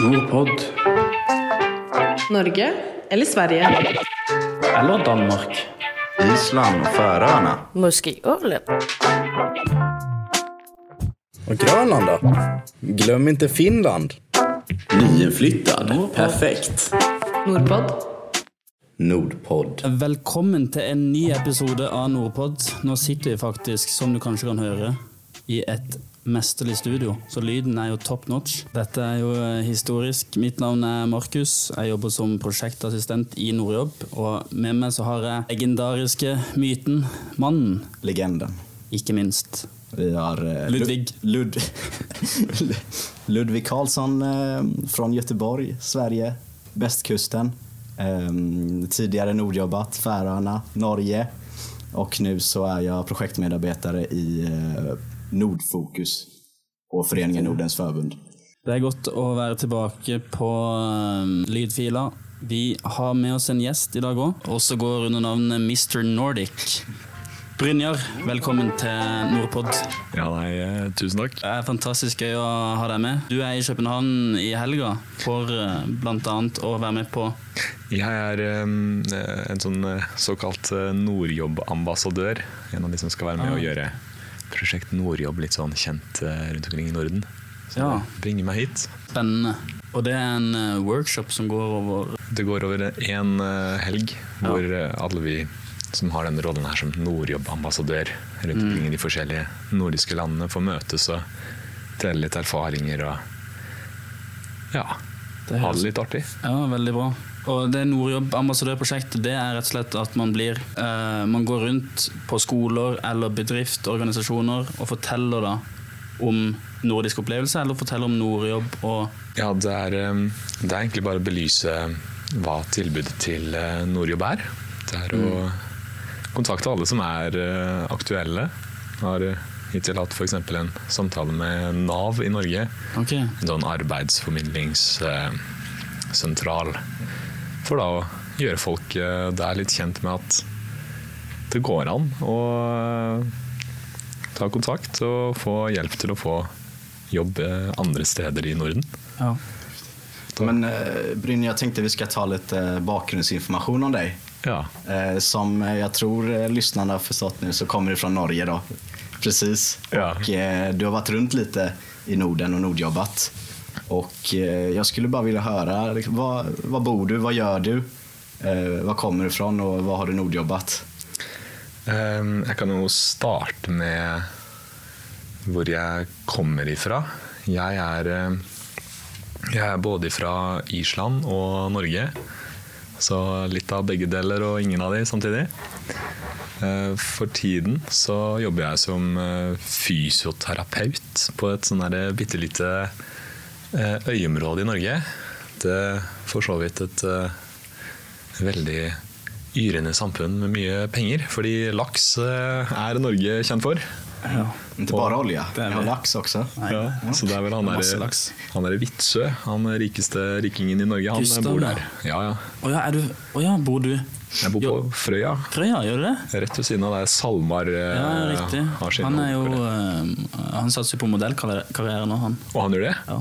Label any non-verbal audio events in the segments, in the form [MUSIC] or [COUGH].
Nordpod. Norge eller Sverige? Eller Danmark. Island och Färöarna. Muskölen. Og Grønland, da? Glem ikke Finland. Nyinflyttad. Perfekt. Nordpod. Nordpodd. Velkommen til en ny episode av Nordpod. Nå sitter vi faktisk, som du kanskje kan høre, i et mesterlig studio, så lyden er jo top notch. Dette er jo eh, historisk. Mitt navn er Markus. Jeg jobber som prosjektassistent i Nordjobb. Og med meg så har jeg legendariske myten, mannen, Legenden. ikke minst. Vi har eh, Ludvig. Lud [LAUGHS] Ludvig Karlsson eh, fra Göteborg, Sverige, västkusten. Eh, tidigare Nordjobbat, Färöarna, Norge. Och nu så är jag projektmedarbetare i eh, Nordfokus og Foreningen Nordens Forbund. Det er godt å være tilbake på eh, lydfila. Vi har med oss en gjest i dag òg, også går under navnet Mr. Nordic. Brynjar, velkommen til Nordpod. Ja, nei, eh, tusen takk. Det er fantastisk gøy å ha deg med. Du er i København i helga for bl.a. blant annet å være med på Jeg er eh, en sånn eh, såkalt Nordjobbambassadør. En av de som skal være med Ah. å gjøre prosjekt Nordjobb litt sånn kjent eh, rundt omkring i Norden. Så Ja. bringer meg hit. spennende. Og det er en eh, workshop som går over Det går over én helg Ja. hvor eh, alle vi som har denne rollen her som Nordjobb-ambassadør rundt Mm. omkring i de forskjellige nordiske landene, får møtes og dele litt erfaringer og ja, Det ha det litt artig. Ja, veldig bra. Og det Nordjobb-ambassadørprosjektet det er rett og slett at man blir eh, Man går rundt på skoler eller bedrift, organisasjoner, og forteller da om nordisk opplevelse, eller forteller om Nordjobb og Ja, det er, eh, det er egentlig bare å belyse hva tilbudet til eh, Nordjobb er. Det er å kontakte alle som er eh, aktuelle. Har eh, hittil hatt f.eks. en samtale med Nav i Norge. Okay. En sånn arbeidsformidlingssentral. For da å gjøre folk eh, der litt kjent med at det går an å eh, ta kontakt og få hjelp til å få jobb eh, andre steder i Norden. Ja. Men eh, jeg tenkte vi skal ta litt bakgrunnsinformasjon om deg. Ja. Eh, som jeg tror lytterne har forstått nå, så kommer du fra Norge da. Precis. Ja. Och eh, du har vært rundt litt i Norden og Nordjobbat. Och eh, jag skulle bara vilja höra, liksom, var bor du, vad gör du? Eh, kommer du ifrån och vad har du Nordjobbat? Ehm, Jeg kan jo starte med hvor jeg kommer ifra. Jeg er, eh, jeg er både fra Island og Norge. Så litt av begge deler og ingen av de samtidig. Eh, For tiden så jobber jeg som fysioterapeut på et sånn bitte lite eh, øyområde i Norge. Det er for så vidt et eh, veldig yrende samfunn med mye penger. Fordi laks eh, er Norge kjent for. Ja. Ikke bare olje. det er vel laks det. Nei. Ja, så det er vel han Masse der, laks. han der Vitsø, han rikeste rikingen i Norge, han Gustav, bor der. Ja, ja. Å ja, er du Å ja, bor du Jeg bor på Jo. Frøya. Frøya, gjør du det? Rett ved siden av der SalMar Ja, riktig. har sin Han er jo Han satser jo på modellkarriere nå, han. Og han gjør det? Ja.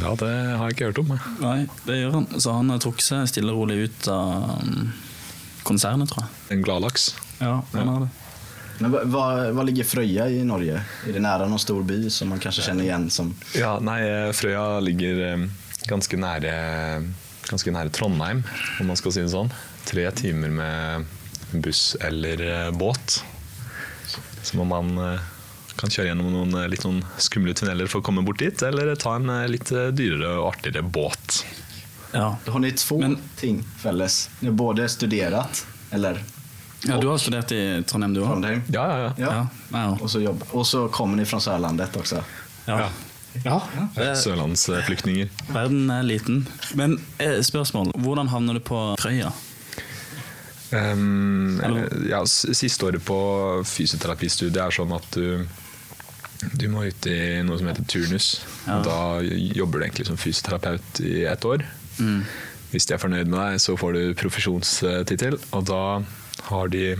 Ja, det har jeg ikke hørt om. jeg. Nei, det gjør han. Så han har trukket seg stille og rolig ut av um, konsernet, tror jeg. En gladlaks. Ja, han har det. Men var, var, var ligger Frøya i Norge? I det nære noen stor by som man kanskje kjenner igjen som Ja, nei, eh, Frøya ligger eh, ganske nære, ganske nære Trondheim, om man skal si det sånn. Tre timer med buss eller eh, båt. Så må man kan kjøre gjennom noen eh, litt noen skumle tunneler for å komme bort dit, eller ta en eh, litt eh, dyrere og artigere båt. Ja. Har ni to Men- ting felles? Ni har både studert, eller ja, du har studert i Trondheim, du òg? Trondheim, Ja, ja, ja. Ja. Ja. och, så jobb, och så kommer ni fra Sørlandet også. ja. ja. Sørlandsflyktninger. verden er liten. Men spørsmål. Hvordan havner du på Frøya? Um, ja, siste året på fysioterapistudiet er sånn at du du må ut i noe som heter turnus. Ja. Da jobber du egentlig som fysioterapeut i ett år. Mm. Hvis de er fornøyd med deg, så får du profesjonstittel. Og da har de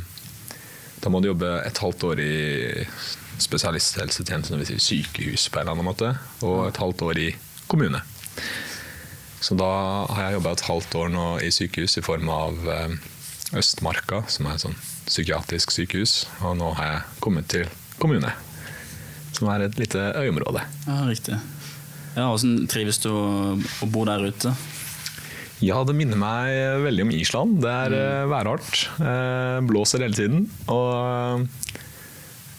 Da må du jobbe et halvt år i spesialisthelsetjenesten, dvs. Si sykehus på en eller annen måte, og et halvt år i kommune. Så da har jeg jobba et halvt år nå i sykehus i form av eh, Østmarka, som er et sånn psykiatrisk sykehus. Og nå har jeg kommet til kommune, som er et lite øyområde. Ja, riktig. Ja, Hvordan trives du å, bo der ute? Ja, det minner meg veldig om Island. Det er mm. værhardt. Eh, blåser hele tiden. Og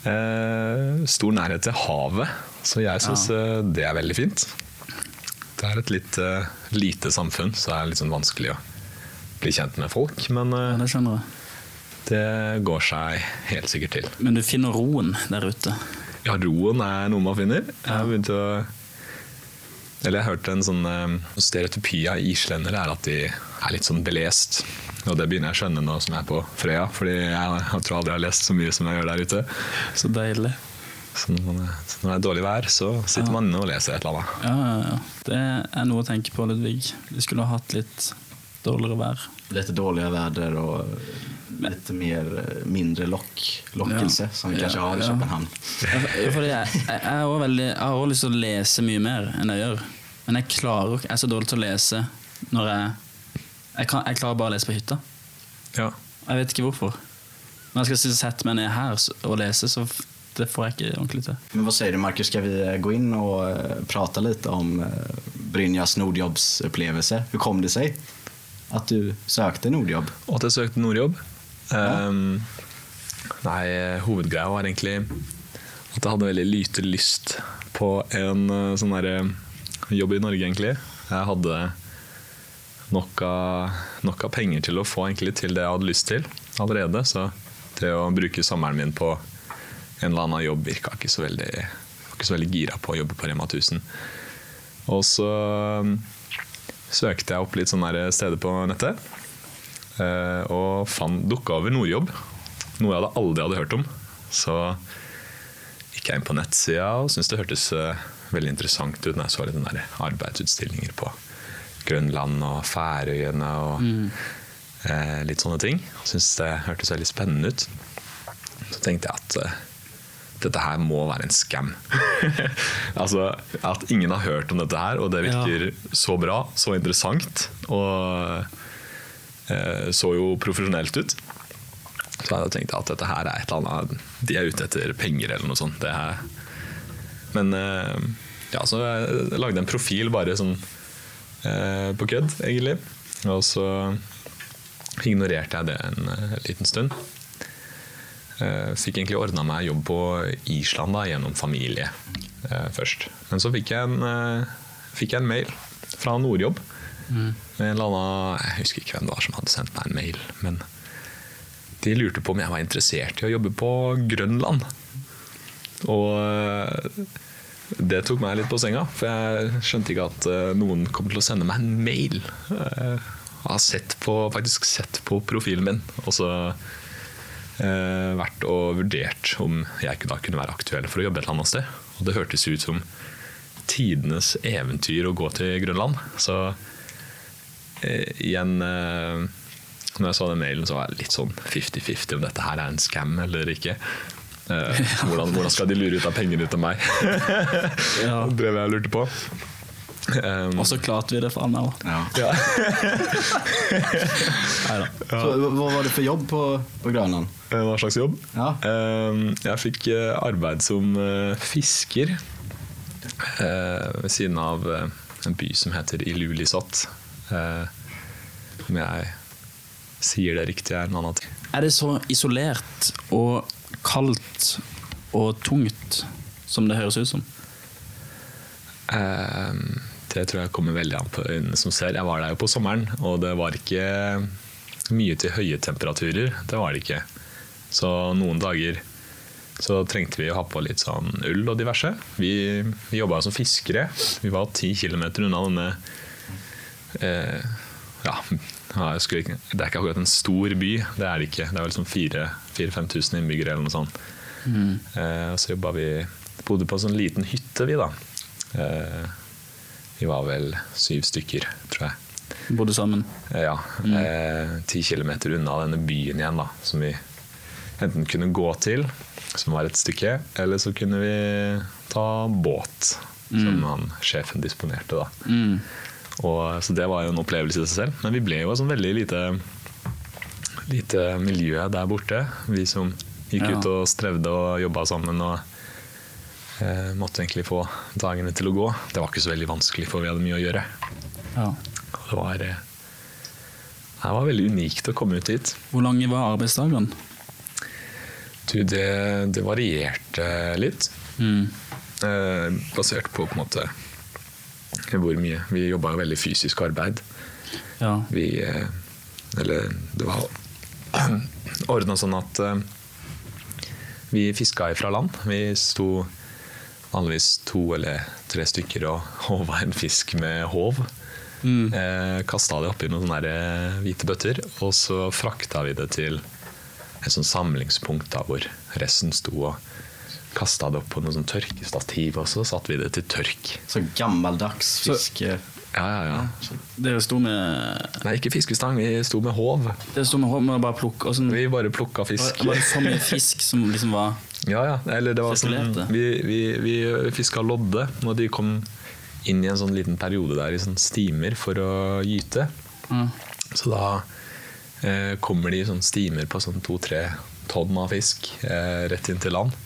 eh, stor nærhet til havet. Så jeg syns Ja. eh, det er veldig fint. Det er et litt eh, lite samfunn, så det er litt sånn vanskelig å bli kjent med folk. Men Ja, eh, det skjønner jeg. det går seg helt sikkert til. Men du finner roen der ute? Ja, roen er noe man finner. Jeg har begynt å Eller jeg hørte en sånn eh, stereotypi av islendere er at de er litt sånn belest. Og det begynner jeg å skjønne nå som jeg er på Frøya, fordi jeg tror aldri jeg har lest så mye som jeg gjør der ute. Så deilig. Så når er- det er dårlig vær, så sitter man inne og leser et eller annet. Ja, ja, ja. Det er noe å tenke på, Ludvig. Vi skulle ha hatt litt dårligere vær. Lite dåliga väder och lite mer, mindre mindre lokkelse, ja. som vi kanskje har i København. Ja, Fordi jeg, har også lyst til å lese mye mer enn jeg gjør. Men jeg klarer ikke, jeg er så dårlig til å lese når jeg Jeg, kan, jeg klarer bare å lese på hytta. Ja. Jeg vet ikke hvorfor. Når jeg skal sette meg ned her og lese, så det får jeg ikke ordentlig til. Men Hva sier du Markus? Skal vi eh, gå inn og prate litt om eh, Brynjas Nordjobbsupplevelse? Hvordan kom det seg at du søkte Nordjobb? At jeg søkte Nordjobb. Ehm, nei, hovedgreia var egentlig at jeg hadde veldig lite lyst på en eh, sånn derre jobb i Norge, egentlig. Jeg hadde nok av, nok av penger til å få egentlig til det jeg hadde lyst til allerede. Så det å bruke sommeren min på en eller annen jobb virka ikke så veldig ikke så veldig gira på å jobbe på Rema 1000. Og så um, søkte jeg opp litt sånne steder på nettet. Eh, Og dukka over Nordjobb, noe jeg hadde aldri hadde hørt om. Så gikk jeg inn på nettsida og syntes det hørtes eh, veldig interessant ut når jeg så litt den der arbeidsutstillinger på Grønland og Færøyene og eh, litt sånne ting. Syntes det hørtes veldig spennende ut. Så tenkte jeg at eh, dette her må være en scam. [LAUGHS] altså At ingen har hørt om dette her, og det virker så bra, så interessant og så jo profesjonelt ut. Så jeg hadde tenkt at dette her er et eller annet De er ute etter penger eller noe sånt. Det er, men eh, ja, så jeg lagde en profil bare sånn eh, på kødd, egentlig. Og så ignorerte jeg det en eh, liten stund. Eh, Fikk egentlig ordna meg jobb på Island da, gjennom familie eh, først. Men så fikk jeg en, eh, fikk jeg en mail fra Nordjobb. Med en eller annen, jeg husker ikke hvem det var som hadde sendt meg en mail. Men de lurte på om jeg var interessert i å jobbe på Grønland. Og eh, det tok meg litt på senga, for jeg skjønte ikke at eh, noen kom til å sende meg en mail. Eh, Jeg har sett på, faktisk sett på profilen min, og så eh, vært og vurdert om jeg da kunne være aktuell for å jobbe et eller annet sted. Og det hørtes ut som tidenes eventyr å gå til Grønland. Så igjen eh, Når jeg så den mailen, så var jeg litt sånn 50-50 om dette her er en scam eller ikke. Eh, [LAUGHS] hvordan, hvordan skal de lure ut av pengene ut av meg? [LAUGHS] Ja. Det drev jeg og lurte på. Um, Og så klarte vi det for Anna òg. Ja. [LAUGHS] Nei da. Så, v- var det for jobb på, på Grönland? Eh, Hva slags jobb? Ja. Eh, Jeg fikk eh, arbeid som eh, fisker uh, ved siden av eh, en by som heter Ilulisat. Eh, Om jeg sier det riktig, er en annen ting. Er det så isolert og kaldt og tungt som det høres ut som? Eh, Det tror jeg kommer veldig an på øynene som ser. Jeg var der jo på sommeren, og det var ikke mye til høye temperaturer. Det var det ikke. Så noen dager så trengte vi å ha på litt sånn ull og diverse. Vi, vi jobba som fiskere. Vi var ti kilometer unna denne Ja, skulle ikke- det er ikke akkurat en stor by, det er det ikke. Det er vel sånn 4000-5000 innbyggere eller noe sånt. Eh, og så jobba vi Bodde på en sånn liten hytte, vi, da. Eh, vi var vel syv stykker, tror jeg. Bodde sammen? Eh, Ja. eh, Ti kilometer unna denne byen igjen, da. Som vi enten kunne gå til, som var et stykke, eller så kunne vi ta båt. Som han, sjefen disponerte, da. Og, så det var jo en opplevelse i seg selv. Men vi ble jo et sånn veldig lite, lite miljø der borte. Vi som gikk Ja. ut og strevde og jobba sammen og eh, måtte egentlig få dagene til å gå. Det var ikke så veldig vanskelig, for vi hadde mye å gjøre. Ja. Det var, eh, det var veldig unikt å komme ut hit. Hvor lange var arbeidsdagen? Du, det, det varierte litt. Mm. Eh, basert på på en måte hvor mye Vi jobba jo veldig fysisk arbeid. Ja. Vi eh, Eller det var ordna sånn at eh, vi fiska ifra land. Vi sto vanligvis to eller tre stykker og [LAUGHS] håva en fisk med håv. Mm. Eh, Kasta det oppi noen sånne eh, hvite bøtter, og så frakta vi det til et sånn samlingspunkt da, hvor resten sto og kasta det opp på noe sånn tørkestativ, og så satte vi det til tørk. Så gammeldags Så- fiske... Ja, ja, ja. Dere sto med Nei, ikke fiskestang, vi sto med håv. Dere sto med håv, men bare plukke sånn, Vi bare plukka fisk. Var det så mye fisk som liksom var Ja, ja. Eller det var sånn, vi, vi, vi fiska lodde når de kom inn i en sånn liten periode der i sånn stimer for å gyte. Mm. Så da eh, kommer de i sånn stimer på sånn to-tre tonn av fisk eh, rett inn til land.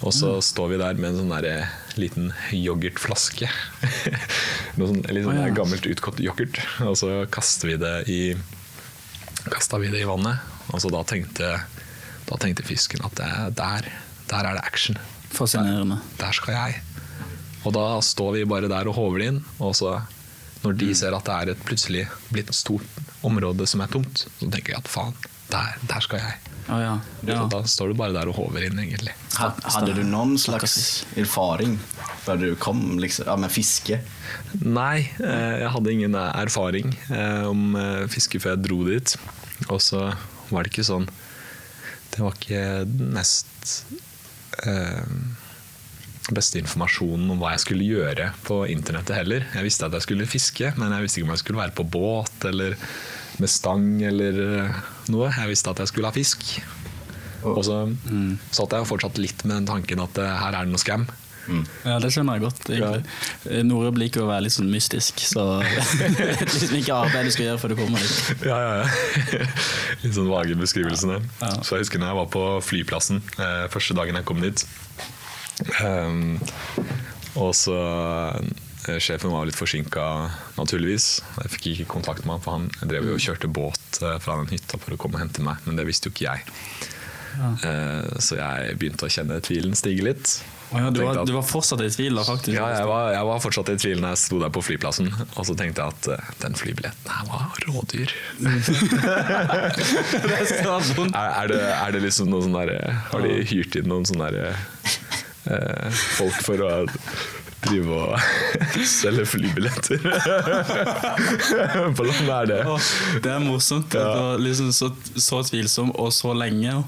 Og så Mm. står vi der med en sånn der, eh, liten yoghurtflaske. [LAUGHS] Noe sånn, litt sånn oh, ja. gammelt utgått yoghurt. Og så kasta vi det i vi det i vannet. Og så da tenkte, da tenkte fisken at det, er der, der er det action. fascinerende. Der skal jeg. Og da står vi bare der og håver det inn. Og så når de ser at det er et plutselig blitt et stort område som er tomt, så tenker jeg at faen, der, der skal jeg. Å ja. ja. Så da står du bare der og håver inn, egentlig. Hadde du noen slags erfaring før du kom liksom, med fiske? Nei, eh, jeg hadde ingen erfaring eh, om eh, fiske før jeg dro dit. Og så var det ikke sånn Det var ikke nest eh, beste informasjonen om hva jeg skulle gjøre på internettet heller. Jeg visste at jeg skulle fiske, men jeg visste ikke om jeg skulle være på båt eller med stang eller eh, noe. Jeg visste at jeg skulle ha fisk. Og så satt jeg fortsatt litt med den tanken at eh, her er det noe scam. Ja, det skjønner jeg godt. egentlig. Eh, Nordjobb liker å være litt sånn mystisk, så vet liksom ikke arbeid du skal gjøre før du kommer dit. Ja, ja, ja. [LAUGHS] Litt sånn vage beskrivelsene. Ja. Så jeg husker når jeg var på flyplassen første dagen jeg kom dit. Ehm, og så eh, Sjefen var litt forsinka, naturligvis. Jeg fikk ikke kontakt med han, for han drev jo og kjørte båt eh, fra den hytta for å komme og hente meg, men det visste jo ikke jeg. Eh, så jeg begynte å kjenne tvilen stige litt. Ja, du, var, du var fortsatt i tvil da, faktisk? ja, jeg var, jeg var fortsatt i tvil når jeg sto der på flyplassen, og så tenkte jeg at den flybilletten her var rådyr. [LAUGHS] er. Er, er, det, er det liksom noe sånn derre Har de hyrt inn noen sånne derre folk for å drive og [LAUGHS] selge flybilletter? [LAUGHS] På landet er det. Det er morsomt. Ja. det var liksom så, så tvilsom og så lenge.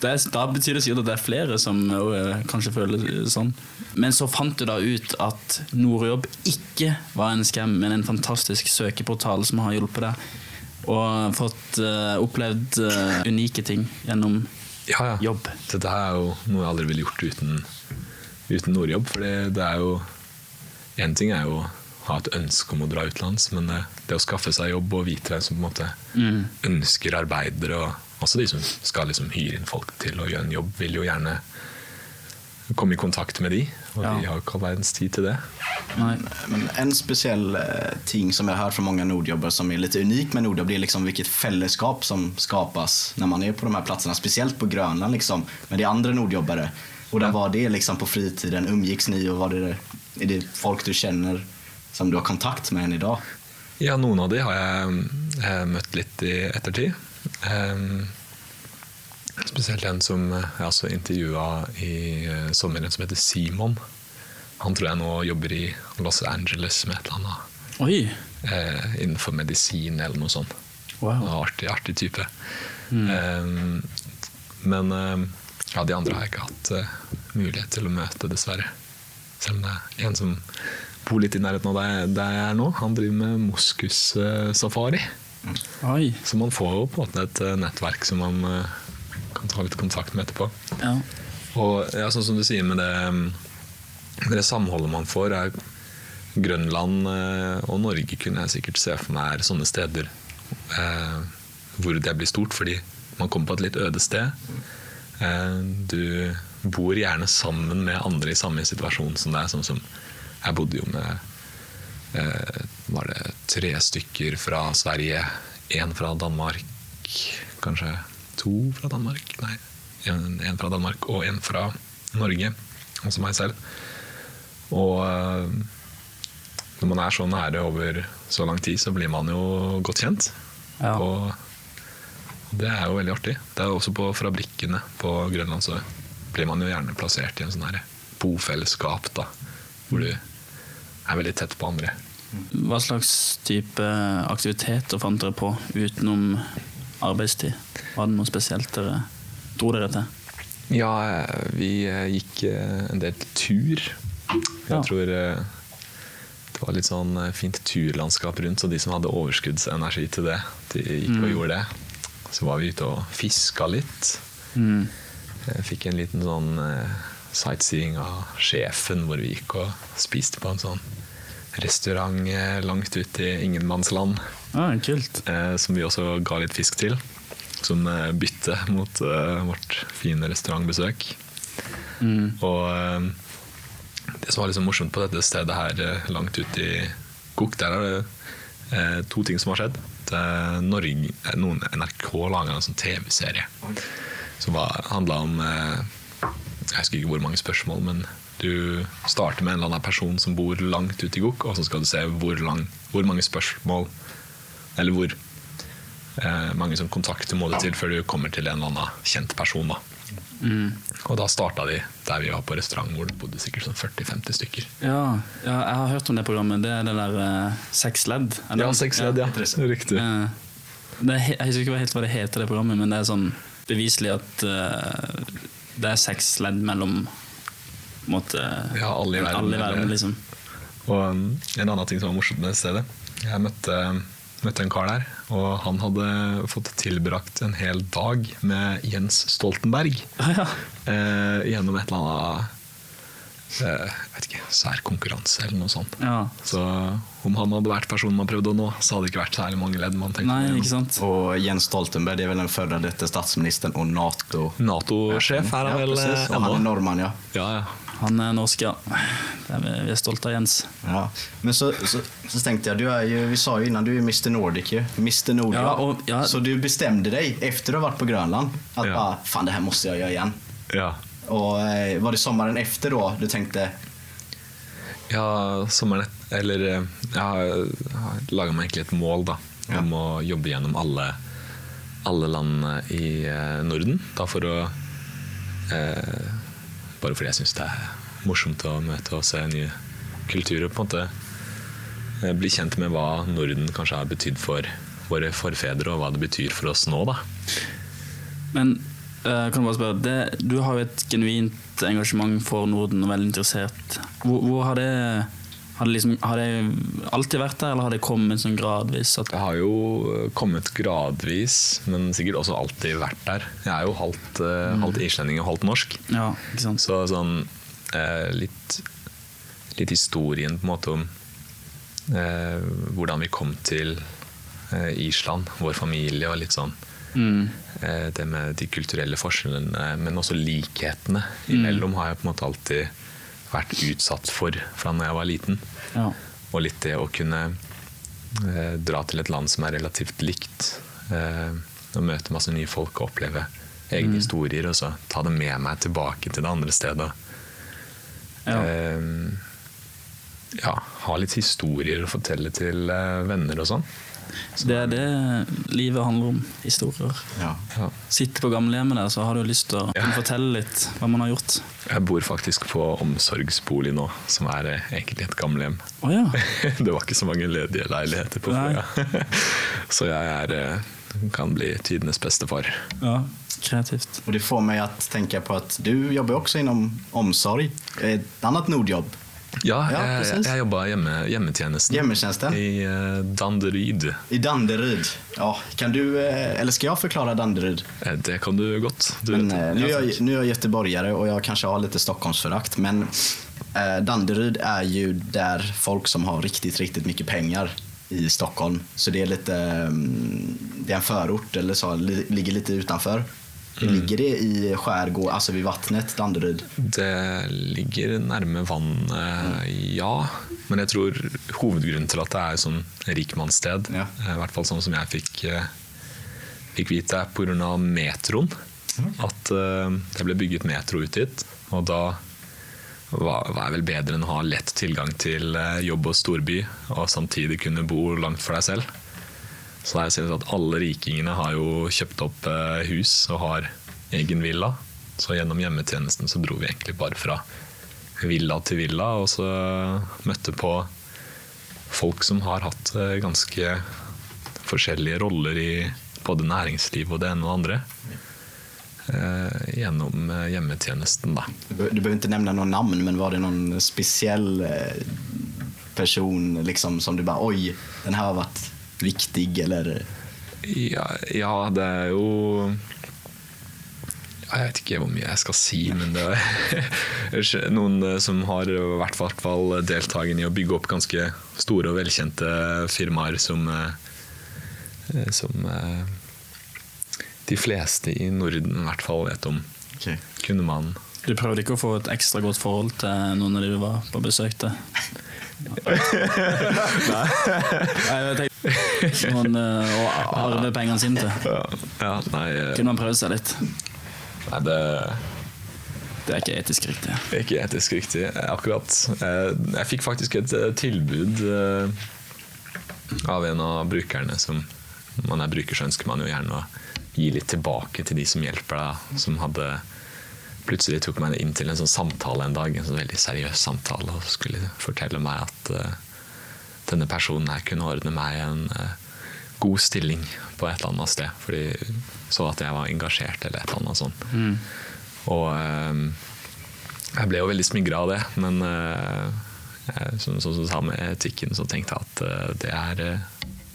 Det da betyr det sikkert at det er flere som øh, kanskje føler sånn. Men så fant du da ut at Nordjobb ikke var en skam, men en fantastisk søkeportal som har hjulpet deg. Og fått uh, opplevd uh, unike ting gjennom Ja, ja. jobb. Dette er jo noe jeg aldri ville gjort uten, uten Nordjobb. For det, det er jo Én ting er jo å ha et ønske om å dra utenlands, men det, det å skaffe seg jobb og vite hvem som på en måte Mm. ønsker arbeidere, og også de som skal liksom hyre inn folk til å gjøre en jobb, vil jo gjerne komme i kontakt med de. Og Ja. de har ikke all verdens tid til det. Nei. Men en speciell eh, ting som jeg har hørt fra mange nordjobbare som er litt unik med Nordjobb det er liksom hvilket fellesskap som skapes når man er på de her plassene, spesielt på Grønland liksom, med de andre nordjobbare. Och där var det liksom på fritiden? Umgicks ni och var det, är det folk du känner som du har kontakt med än idag? Ja, noen av de har jeg eh, møtt litt i ettertid. Em, spesielt en som jeg også intervjua i eh, sommeren, som heter Simon. Han tror jeg nå jobber i Los Angeles med et eller annet Oi! eh, innenfor medisin eller noe sånt. Wow. En Artig, artig type. Em, men em, ja, de andre har jeg ikke hatt uh, mulighet til å møte, dessverre. Selv om det er en som bor litt i nærheten av der, der jeg er nå. Han driver med moskussafari. Uh, Så man får jo på en måte et uh, nettverk som man eh, kan ta litt kontakt med etterpå. Ja. Og ja, sånn som du sier med det, med det samholdet man får, er Grønland og Norge kunne jeg sikkert se for meg er sånne steder hvor det blir stort, fordi man kommer på et litt øde sted. Eh, du bor gjerne sammen med andre i samme situasjon som deg. Sånn som jeg bodde jo med eh, Var det tre stykker fra Sverige, én fra Danmark, kanskje to fra Danmark? Nei, én fra Danmark og én fra Norge, også meg selv. Og eh, når man er så nære over så lang tid, så blir man jo godt kjent. Ja. Og det er jo veldig artig. Det er også på fabrikkene på Grønland så blir man jo gjerne plassert i en sånn her bofellesskap, da, hvor du er veldig tett på andre. Hva slags type aktiviteter fant dere på utenom arbeidstid? Var det noe spesielt dere dro dere til? Ja, vi eh, gikk eh, en del tur. Jeg Ja. tror eh, det var litt sånn fint turlandskap rundt, så de som hadde overskuddsenergi til det, de gikk og gjorde det. Så var vi ute og fiska litt. Mm. Fikk en liten sånn eh, sightseeing av sjefen, hvor vi gikk og spiste på en sånn restaurant eh, langt ute i ingenmannsland. Ah, kult. eh, som vi også ga litt fisk til. Som bytte mot vårt fine restaurantbesøk. Mm. Og det som var liksom morsomt på dette stedet her, langt ute i Gok, der er det to ting som har skjedd. Er Norge, eh, noen NRK laga en sånn TV-serie som handla om eh, Jeg husker ikke hvor mange spørsmål, men du starter med en eller annen person som bor langt ute i gokk, og så skal du se hvor, lang, hvor mange spørsmål Eller hvor eh, mange som kontakter må det til før du kommer til en eller annen kjent person. da Mm. og da starta de der vi var på restaurant, hvor det bodde sikkert sånn 40-50 stykker. Ja, ja, jeg har hørt om det programmet. Det er det der uh, Seks ledd? Ja, seks ledd, ja. Riktig. Uh, det er, jeg husker ikke helt hva det heter, det programmet, men det er sånn beviselig at uh, det er seks ledd mellom måte, Ja, alle i verden, alle i verden liksom. Og um, en annen ting som var morsomt med det stedet Jeg møtte, møtte en kar der, og han hadde fått tilbrakt en hel dag med Jens Stoltenberg. Ja. Eh, gjennom et eller annet eh, jeg vet ikke, sær eller noe sånt. ja. Så om han hadde vært personen man prøvde å nå, så hadde det ikke vært særlig mange ledd. man tenkte Nei, ikke sant? Og Jens Stoltenberg, det vel en den före dette statsministeren og NATO. Nato-sjef er han vel precis. eh, han ennå? ja. Ja, ja. Han er norsk, ja. Er, vi- vi er stolte av Jens. ja. Men så, så, så tenkte jeg, du är ju, vi sa jo innan, du er Mr Nordic. Mr Nordic. Ja, og, ja. Så du bestemte deg efter å ha vært på Grønland at Ja. fan det her måtte jeg gjøre igjen. ja. Och eh, var det sommeren efter da du tenkte Ja, sommeren etter Eller eh, jeg har laga meg egentlig et mål da, om å jobbe gjennom alle, alle landene i eh, Norden. Da for å eh, Bare fordi jeg syns det er morsomt å møte og se nye kulturer. på en måte eh, Bli kjent med hva Norden kanskje har betydd for våre forfedre, og hva det betyr for oss nå. da. Men eh, kan du bare spørre, det, du har jo et genuint engasjement for Norden og veldig interessert. Hvor, hvor har det har det, liksom, har det alltid vært der, eller har det kommet sånn gradvis? Det har jo eh, kommet gradvis, men sikkert også alltid vært der. Jeg er jo halvt, mm. halvt islending og halvt norsk. ja? Så sånn eh, litt, litt historien på en måte om eh, hvordan vi kom til eh, Island, vår familie, og litt sånn Mm. eh, det med de kulturelle forskjellene, men også likhetene imellom, har jeg på en måte alltid vært utsatt for fra da jeg var liten. Ja. Og litt det å kunne eh, dra til et land som er relativt likt, eh, og møte masse nye folk og oppleve egne historier, og så ta det med meg tilbake til det andre stedet. Ja. Eh, ja, ha litt historier å fortelle til eh, venner og sånn. Det er det livet handler om. Historier. ja. Ja. Sitte på gamlehjemmet der, så har du lyst til å Ja. fortelle litt hva man har gjort. Jeg bor faktisk på omsorgsbolig nå, som er eh, egentlig et gamlehjem. Oh, ja. [LAUGHS] det var ikke så mange ledige leiligheter på Fløya, [LAUGHS] så jeg er, eh, kan bli tidenes bestefar. ja. Kreativt. Og det får meg å tenke på at du jobber også innom omsorg. Et annet Nordjobb. Ja, Ja, jeg, precis. jeg jobba hjemme, hjemmetjenesten Hjemmetjeneste? i uh, Danderyd. I Danderyd. Ja, kan du, eh, eller skal jeg forklare Danderyd? Eh, Det kan du godt. Du Men, nu, är jag, nu är jag göteborgare och jag kanske har lite Stockholmsförakt, men eh, Danderyd är ju där folk som har riktigt, riktigt mycket pengar i Stockholm. Så det är lite, mm, det är en förort eller så, ligger lite utanför. Ligger det i skjærgård, altså vid vattnet, Danderyd? Det ligger nærme vannet, ja. Men jeg tror hovedgrunnen til at det er sånn rikmannssted, Ja. eh, i hvert fall sånn som jeg fikk, eh, fikk vite, er pga. metroen. At eh, det ble bygget metro ut hit. Og da hva er vel bedre enn å ha lett tilgang til eh, jobb og storby, og samtidig kunne bo langt for deg selv. Så det er at alle rikingene har jo kjøpt opp eh, hus og har egen villa. Så gjennom hjemmetjenesten så dro vi egentlig bare fra villa til villa, og så møtte på folk som har hatt eh, ganske forskjellige roller i både næringsliv og det ene og det andre. Eh, gjennom hjemmetjenesten, da. Du bør ikke nevne noen navn, men var det noen speciell eh, person liksom, som du bare Oi, den her har varit viktig eller? Ja, ja, det er jo Jeg vet ikke hvor mye jeg skal si, men det er [LAUGHS] noen eh, som har vært i hvert fall deltakende i å bygge opp ganske store og velkjente firmaer som, eh, som eh, de fleste i Norden i hvert fall vet om. Okay. Kunne man Du prøvde ikke å få et ekstra godt forhold til noen av de du var på besøk til? Nei. tenkte noen eh, å arve pengene sine til. Ja, nei, eh, Kunne man prøvd seg litt? nei det Det er ikke etisk riktig. Det ikke etisk riktig, akkurat. Eh, Jeg fikk faktisk et tilbud av en av brukerne som man er bruker, så ønsker man jo gjerne å gi litt tilbake til de som hjelper deg. Som hadde plutselig tok meg inn til en sånn samtale en dag, en sånn veldig seriøs samtale, og skulle fortelle meg at uh, denne personen her kunne ordne meg en uh, god stilling på et eller annet sted. Fordi så at jeg var engasjert eller et eller annet sånt. Og uh, jeg ble jo veldig smigra av det, men som, du sa med etikken, så tenkte jeg at det er,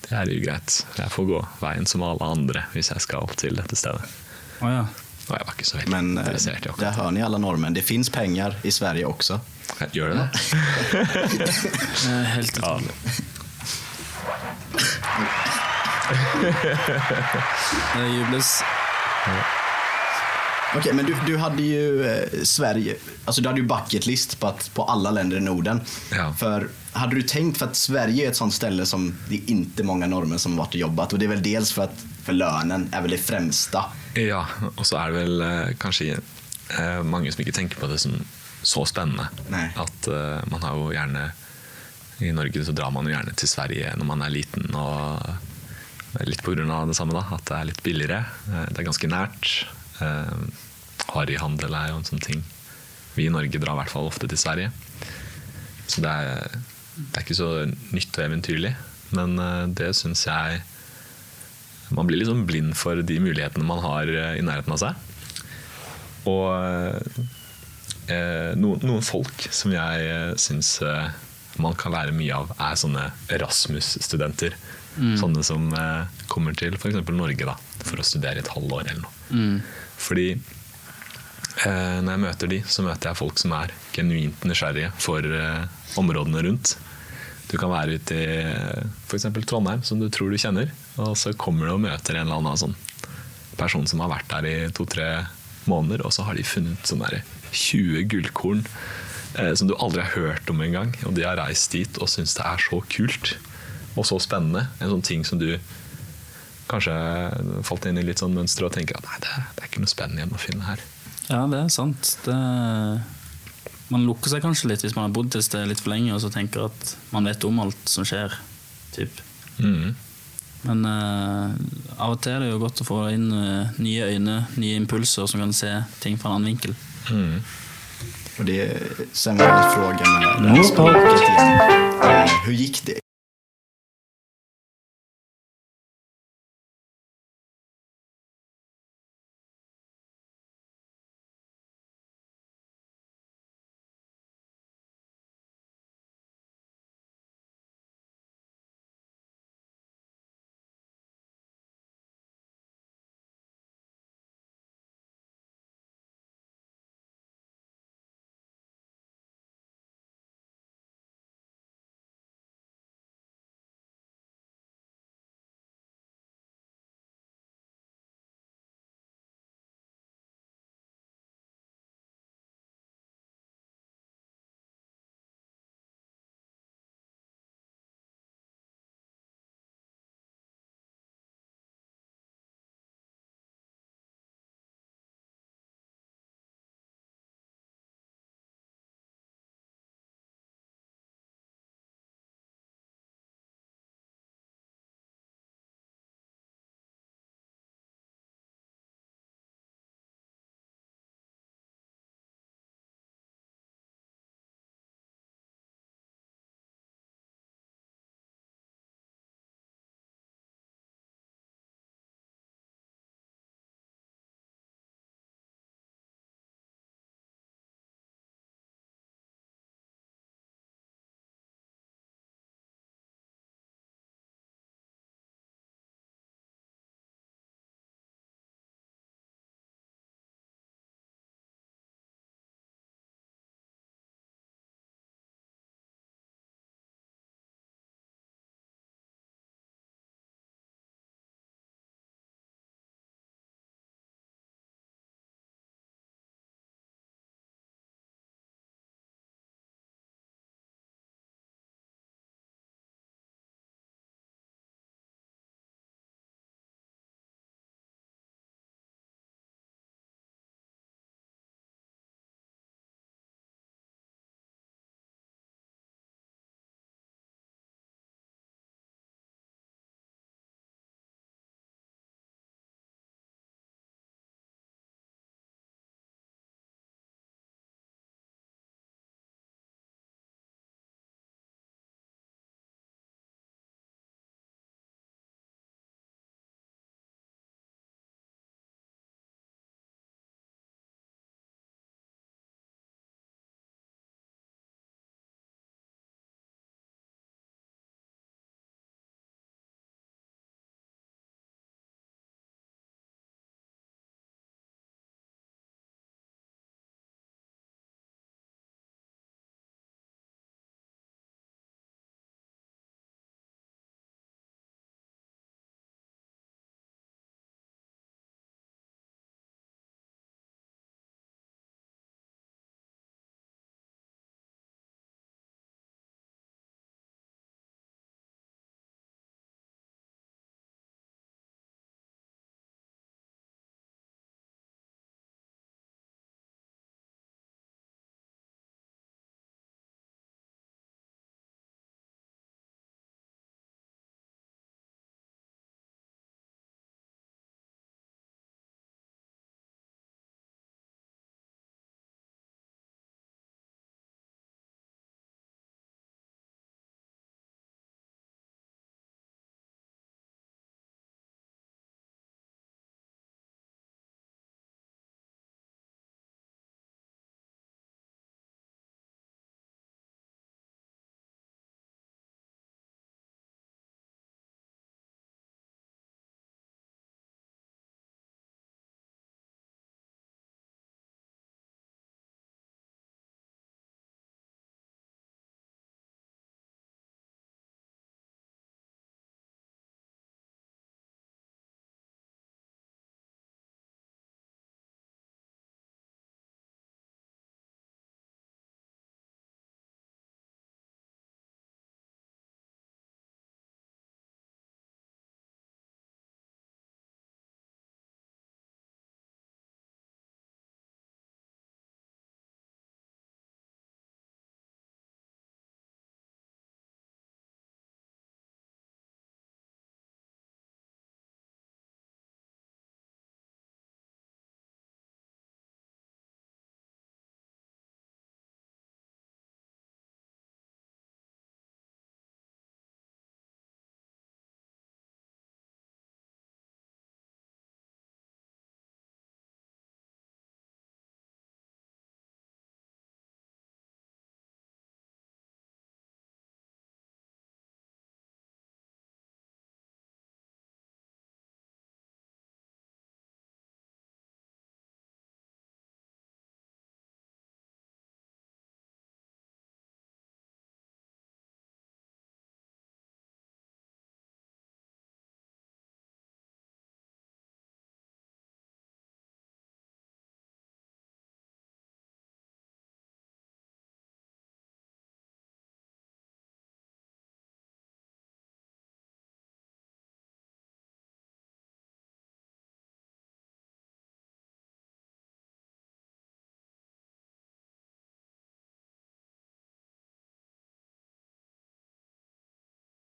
det er ugreit. Jeg får gå veien som alle andre hvis jeg skal til dette stedet. Oh, ja. Og jeg var ikke så veldig Men eh, interessert i där hör ni alla norrmän, det finns pengar i Sverige också. det. Gjør det det? Eh, Helt Ja. Det [LAUGHS] jubles. Okej, men du, du hade ju eh, Sverige, alltså du hade ju bucketlist på, att, på alla länder i Norden. Ja. För hade du tänkt, för att Sverige är ett sånt ställe som det är inte många norrmän som har varit och jobbat och det är väl dels för att för er vel väl det fremste. Ja, og så er det vel eh, kanskje eh, mange som ikke tenker på det som så spennende. Nei. At eh, man har jo gjerne I Norge så drar man jo gjerne til Sverige når man er liten, og litt av det samme, da. At det er litt billigere. Det er ganske nært. Harryhandel er jo en sånn ting. Vi i Norge drar i hvert fall ofte til Sverige. Så det er, det er ikke så nytt og eventyrlig. Men det syns jeg man blir liksom blind for de mulighetene man har eh, i nærheten av seg. Og eh, noen, noen folk som jeg eh, syns eh, man kan lære mye av, er sånne Erasmus-studenter. Sånne som eh, kommer til f.eks. Norge da, for å studere et halvår eller noe. Fordi eh, når jeg møter de, så møter jeg folk som er genuint nysgjerrige for eh, områdene rundt. Du kan være ute i f.eks. Trondheim, som du tror du kjenner, og så kommer du og møter en eller annen sånn person som har vært der i to-tre måneder, og så har de funnet sånn 20 gullkorn eh, som du aldri har hørt om engang. Og de har reist dit og syns det er så kult og så spennende. En sånn ting som du kanskje falt inn i litt sånn mønster og tenker at nei, det, det er ikke noe spennende igjen å finne her. Ja, det er sant. Det, man lukker seg kanskje litt hvis man har bodd et sted litt for lenge og så tenker at man vet om alt som skjer. Typ. Mm. Men uh, av og til er det jo godt å få inn uh, nye øyne, nye impulser som kan se ting fra en annen vinkel. Mm. Och det, sen var det frågan med det här språket. Hur gick det?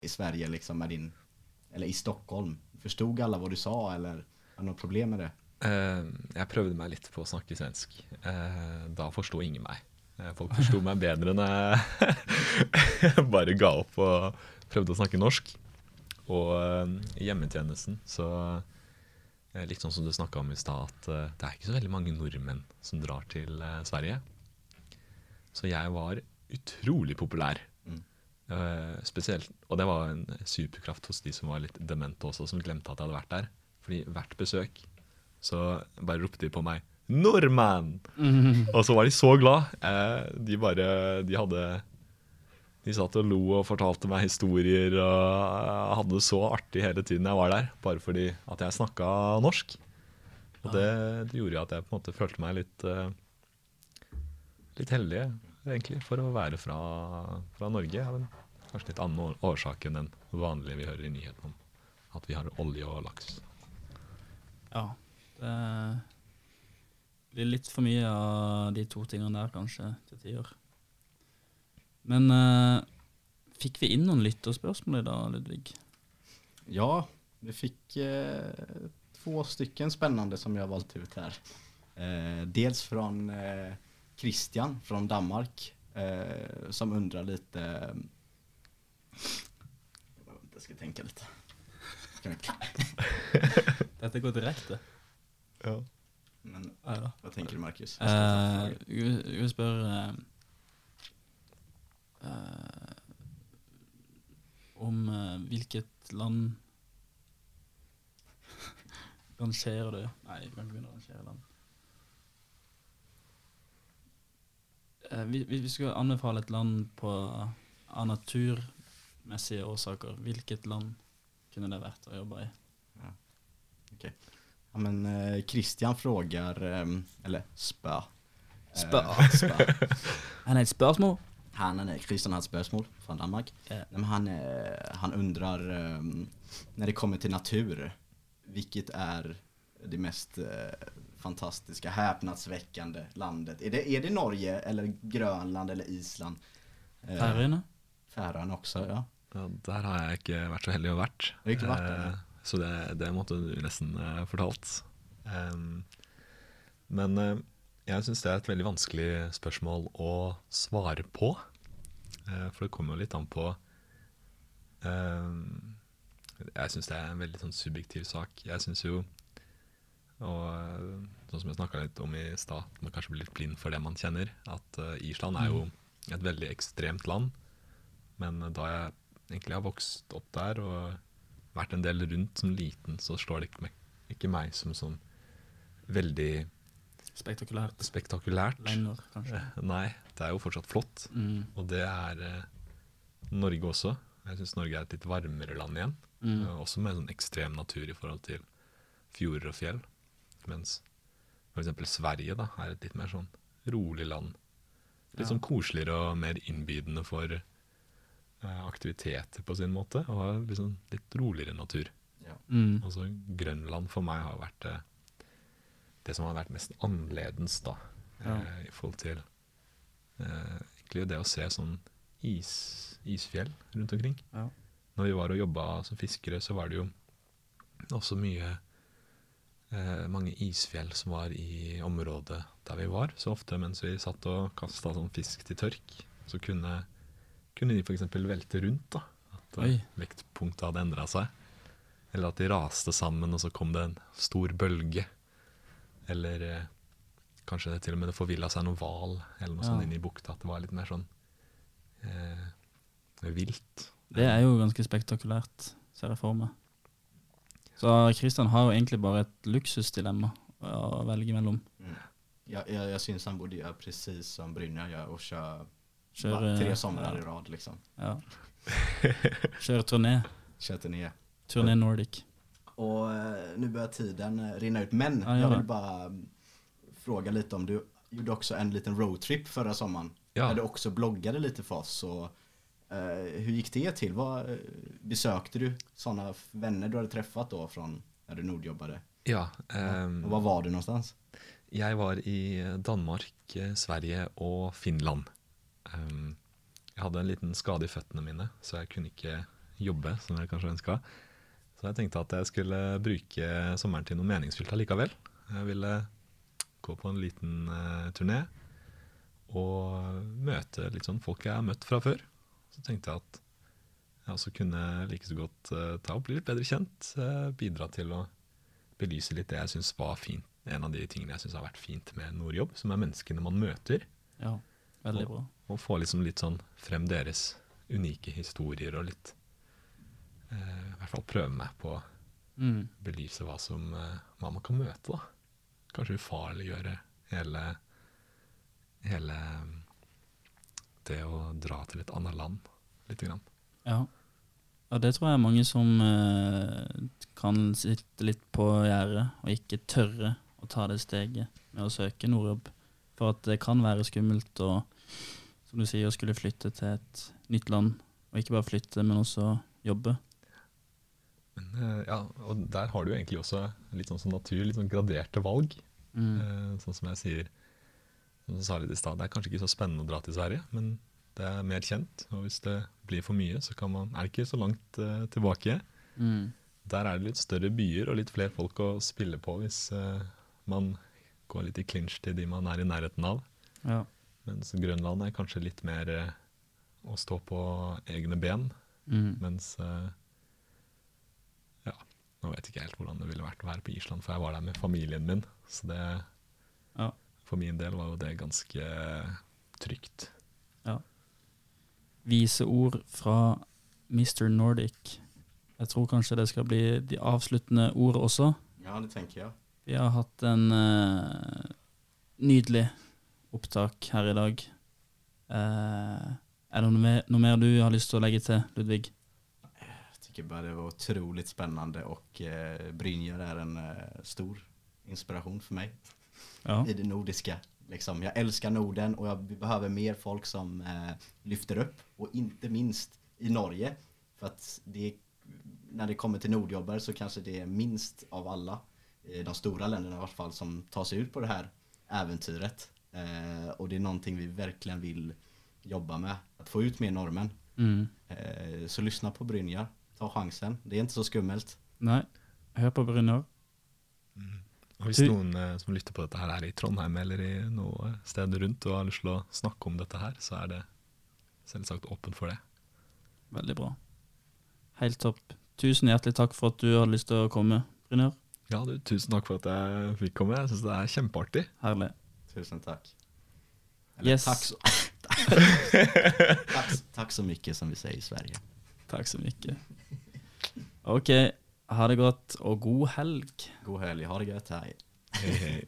I Sverige liksom med din, eller i Stockholm? Forstod alle hva du sa, eller har det noe problem med det? Uh, jeg prøvde meg litt på å snakke svensk. Uh, da forsto ingen meg. Eh, folk forsto meg bedre enn jeg [LAUGHS] bare ga opp og prøvde å snakke norsk. Og eh, i hjemmetjenesten så eh, Litt sånn som du snakka om i stad, at eh, det er ikke så veldig mange nordmenn som drar til Sverige. Så jeg var utrolig populær. Mm. Eh, spesielt, og det var en superkraft hos de som var litt demente også, som glemte at jeg hadde vært der. Fordi hvert besøk så bare ropte de på meg 'Nordmann!' [LAUGHS] Og så var de så glad. Eh, de bare De hadde De satt og lo og fortalte meg historier og hadde det så artig hele tiden jeg var der. Bare fordi at jeg snakka norsk. Og det, det gjorde at jeg på en måte følte meg litt uh, Litt heldig, egentlig, for å være fra, fra Norge. Av en kanskje litt annen årsak enn den vanlige vi hører i nyhetene om. At vi har olje og laks. Ja. Det blir litt for mye av de to tingene der, kanskje, til tider. Men eh, fikk vi inn noen lytterspørsmål i dag, Ludvig? Ja, vi fikk eh, två stycken spännande som jag har valt ut här. Eh, dels från eh, Christian från Danmark eh, som undrar lite... Eh, jag ska tänka lite. [LAUGHS] Dette går direkte. Ja. Men Ja, ja. vad tänker du Marcus? Eh, vi vi spør eh, eh, om uh, hvilket land rangerer du Nei, vi kan ikke begynne å rangere land. Eh, vi, skal anbefale et land på, av naturmessige årsaker. Hvilket land kunne det vært å jobbe i? Ja, men eh, Christian frågar, eh, eller spør Spør. spør. spö. [LAUGHS] Han har et spørsmål. Han, är- Christian har et spørsmål fra Danmark. Yeah. Men han, eh, han undrer ehm, när det kommer til natur, hvilket er det mest eh, fantastiska, häpnadsväckande landet? Är det, är det Norge eller Grönland eller Island? Färöarna. Færøyene? Färöarna också, ja. Ja, der har jeg ikke vært så heldig å vært. Har du ikke vært der, Eh, så det, det måtte du nesten eh, fortalt. Men eh, jeg syns det er et veldig vanskelig spørsmål å svare på. Eh, for det kommer jo litt an på em, Jeg syns det er en veldig sånn subjektiv sak. Jeg syns jo og eh, sånn som jeg snakka litt om i stad, at man kanskje blir litt blind for det man kjenner. At uh, Island er jo et veldig ekstremt land. Men eh, da jeg egentlig har vokst opp der og vært en del rundt som liten, så slår det ikke meg, ikke meg som sånn veldig Spektakulært. spektakulært. Lenger, kanskje. Nei, det er jo fortsatt flott. Mm. Og det er uh, Norge også. Jeg syns Norge er et litt varmere land igjen. Mm. Uh, også med sånn ekstrem natur i forhold til fjorder og fjell. Mens f.eks. Sverige da, er et litt mer sånn rolig land. Litt Ja. sånn koseligere og mer innbydende for eh, aktiviteter på sin måte. Og har liksom litt roligere natur. Mm. Altså Grønland for meg har vært eh, det som har vært mest annerledes, da. Ja. Eh, I forhold til eh, egentlig det å se sånn is, isfjell rundt omkring. Ja. Når vi var og jobba som fiskere, så var det jo også mye eh, mange isfjell som var i området der vi var. Så ofte mens vi satt og kasta sånn fisk til tørk, så kunne, kunne de f.eks. velte rundt. da. At eh, Oi. vektpunktet hadde endra seg. Eller at de raste sammen, og så kom det en stor bølge. Eller eh, kanskje det til og med det forvilla seg noen hval eller noe Ja. sånt inn i bukta. At det var litt mer sånn eh, vilt. Det er jo ganske spektakulært, ser jeg for meg. Så Kristian har jo egentlig bare et luksusdilemma å velge mellom. Mm. Jeg, jeg, jag syns han borde gjøre precis som Brynja gjør, og köra Kjøre bara tre somre i rad liksom. Ja. [LAUGHS] Kjøre turné. Kjør turné. Turné Nordic. Og nå nu börjar tiden rinne ut, men Ja, vill det. bara mm, fråga lite om du gjorde også en liten roadtrip förra sommaren. Ja. Där du också bloggade lite för oss. Och, eh, hur gick det till? Hva besøkte besökte du sådana vänner du hade träffat då från när du nordjobbade? Ja, Um, ja. var var du någonstans? Jeg var i Danmark, eh, Sverige og Finland. Um, jeg hadde en liten skade i føttene mine, så jeg kunne ikke jobbe, som jeg kanskje ønska. Så jeg tenkte at jeg skulle bruke sommeren til noe meningsfylt allikevel. Jeg ville gå på en liten uh, turné og møte litt sånn folk jeg har møtt fra før. Så tenkte jeg at jeg også kunne like så godt uh, ta opp, bli litt bedre kjent, uh, bidra til å belyse litt det jeg syns var fint. En av de tingene jeg syns har vært fint med Nordjobb, som er menneskene man møter. Ja, veldig bra. Og få liksom litt sånn frem deres unike historier og litt uh, I hvert fall prøve meg på å Mm. belyse hva, som, hva man kan møte. da. Kanskje ufarliggjøre hele, hele det å dra til et annet land lite grann. Ja. ja, det tror jeg er mange som eh, kan sitte litt på gjerdet og ikke tørre å ta det steget med å søke nordjobb. For at det kan være skummelt å, som du sier, å skulle flytte til et nytt land. Og ikke bare flytte, men også jobbe. Men, eh, ja, og der har du egentlig også litt sånn som natur, litt sånn graderte valg. Mm. Eh, sånn som jeg sier, som sa litt i stad, det er kanskje ikke så spennende å dra til Sverige, men det er mer kjent. Og hvis det blir for mye, så kan man, er det ikke så langt uh, tilbake. Mm. Der er det litt større byer og litt flere folk å spille på hvis uh, man går litt i clinch til de man er i nærheten av. Ja. Mens Grønland er kanskje litt mer uh, å stå på egne ben. Mm. Mens Ja, nå vet jeg ikke helt hvordan det ville vært å være på Island, for jeg var der med familien min. Så det Ja. For min del var jo det ganske trygt. Ja. Vise ord fra Mr. Nordic. Jeg tror kanskje det skal bli de avsluttende ordene også. Ja, det tenker jeg. Vi har hatt en uh, nydelig opptak her i dag. Uh, er det noe mer, noe mer du har lyst til å legge til, Ludvig? Jeg tenker bare det var utrolig spennende, og uh, Brynjar er en uh, stor inspirasjon for mig Ja. i det nordiska. Liksom, jag älskar Norden och jag, vi behöver mer folk som eh, lyfter upp och inte minst i Norge. För att det, när det kommer till nordjobbare så kanske det är minst av alla eh, de stora länderna i alla fall som tar sig ut på det här äventyret. Eh, och det är någonting vi verkligen vill jobba med. Att få ut mer normen. Mm. Eh, Så lyssna på Brynjar. Ta chansen. Det är inte så skummelt. Nei, hør på Brynjar. Og hvis noen eh, som lytter på dette her er i Trondheim eller i noe sted rundt og har lyst til å snakke om dette her, så er det selvsagt åpent for det. Veldig bra. Helt topp. Tusen hjertelig takk for at du hadde lyst til å komme, Brynjar. Ja, du, tusen takk for at jeg fikk komme. Jeg syns det er kjempeartig. Herlig. Tusen takk. Eller Yes. takk, så, [LAUGHS] takk, takk så mye, som vi sier i Sverige. Takk så mye. Ok, ha det godt, og god helg. God helg. Ha det godt. [LAUGHS] Hei. hei, hei.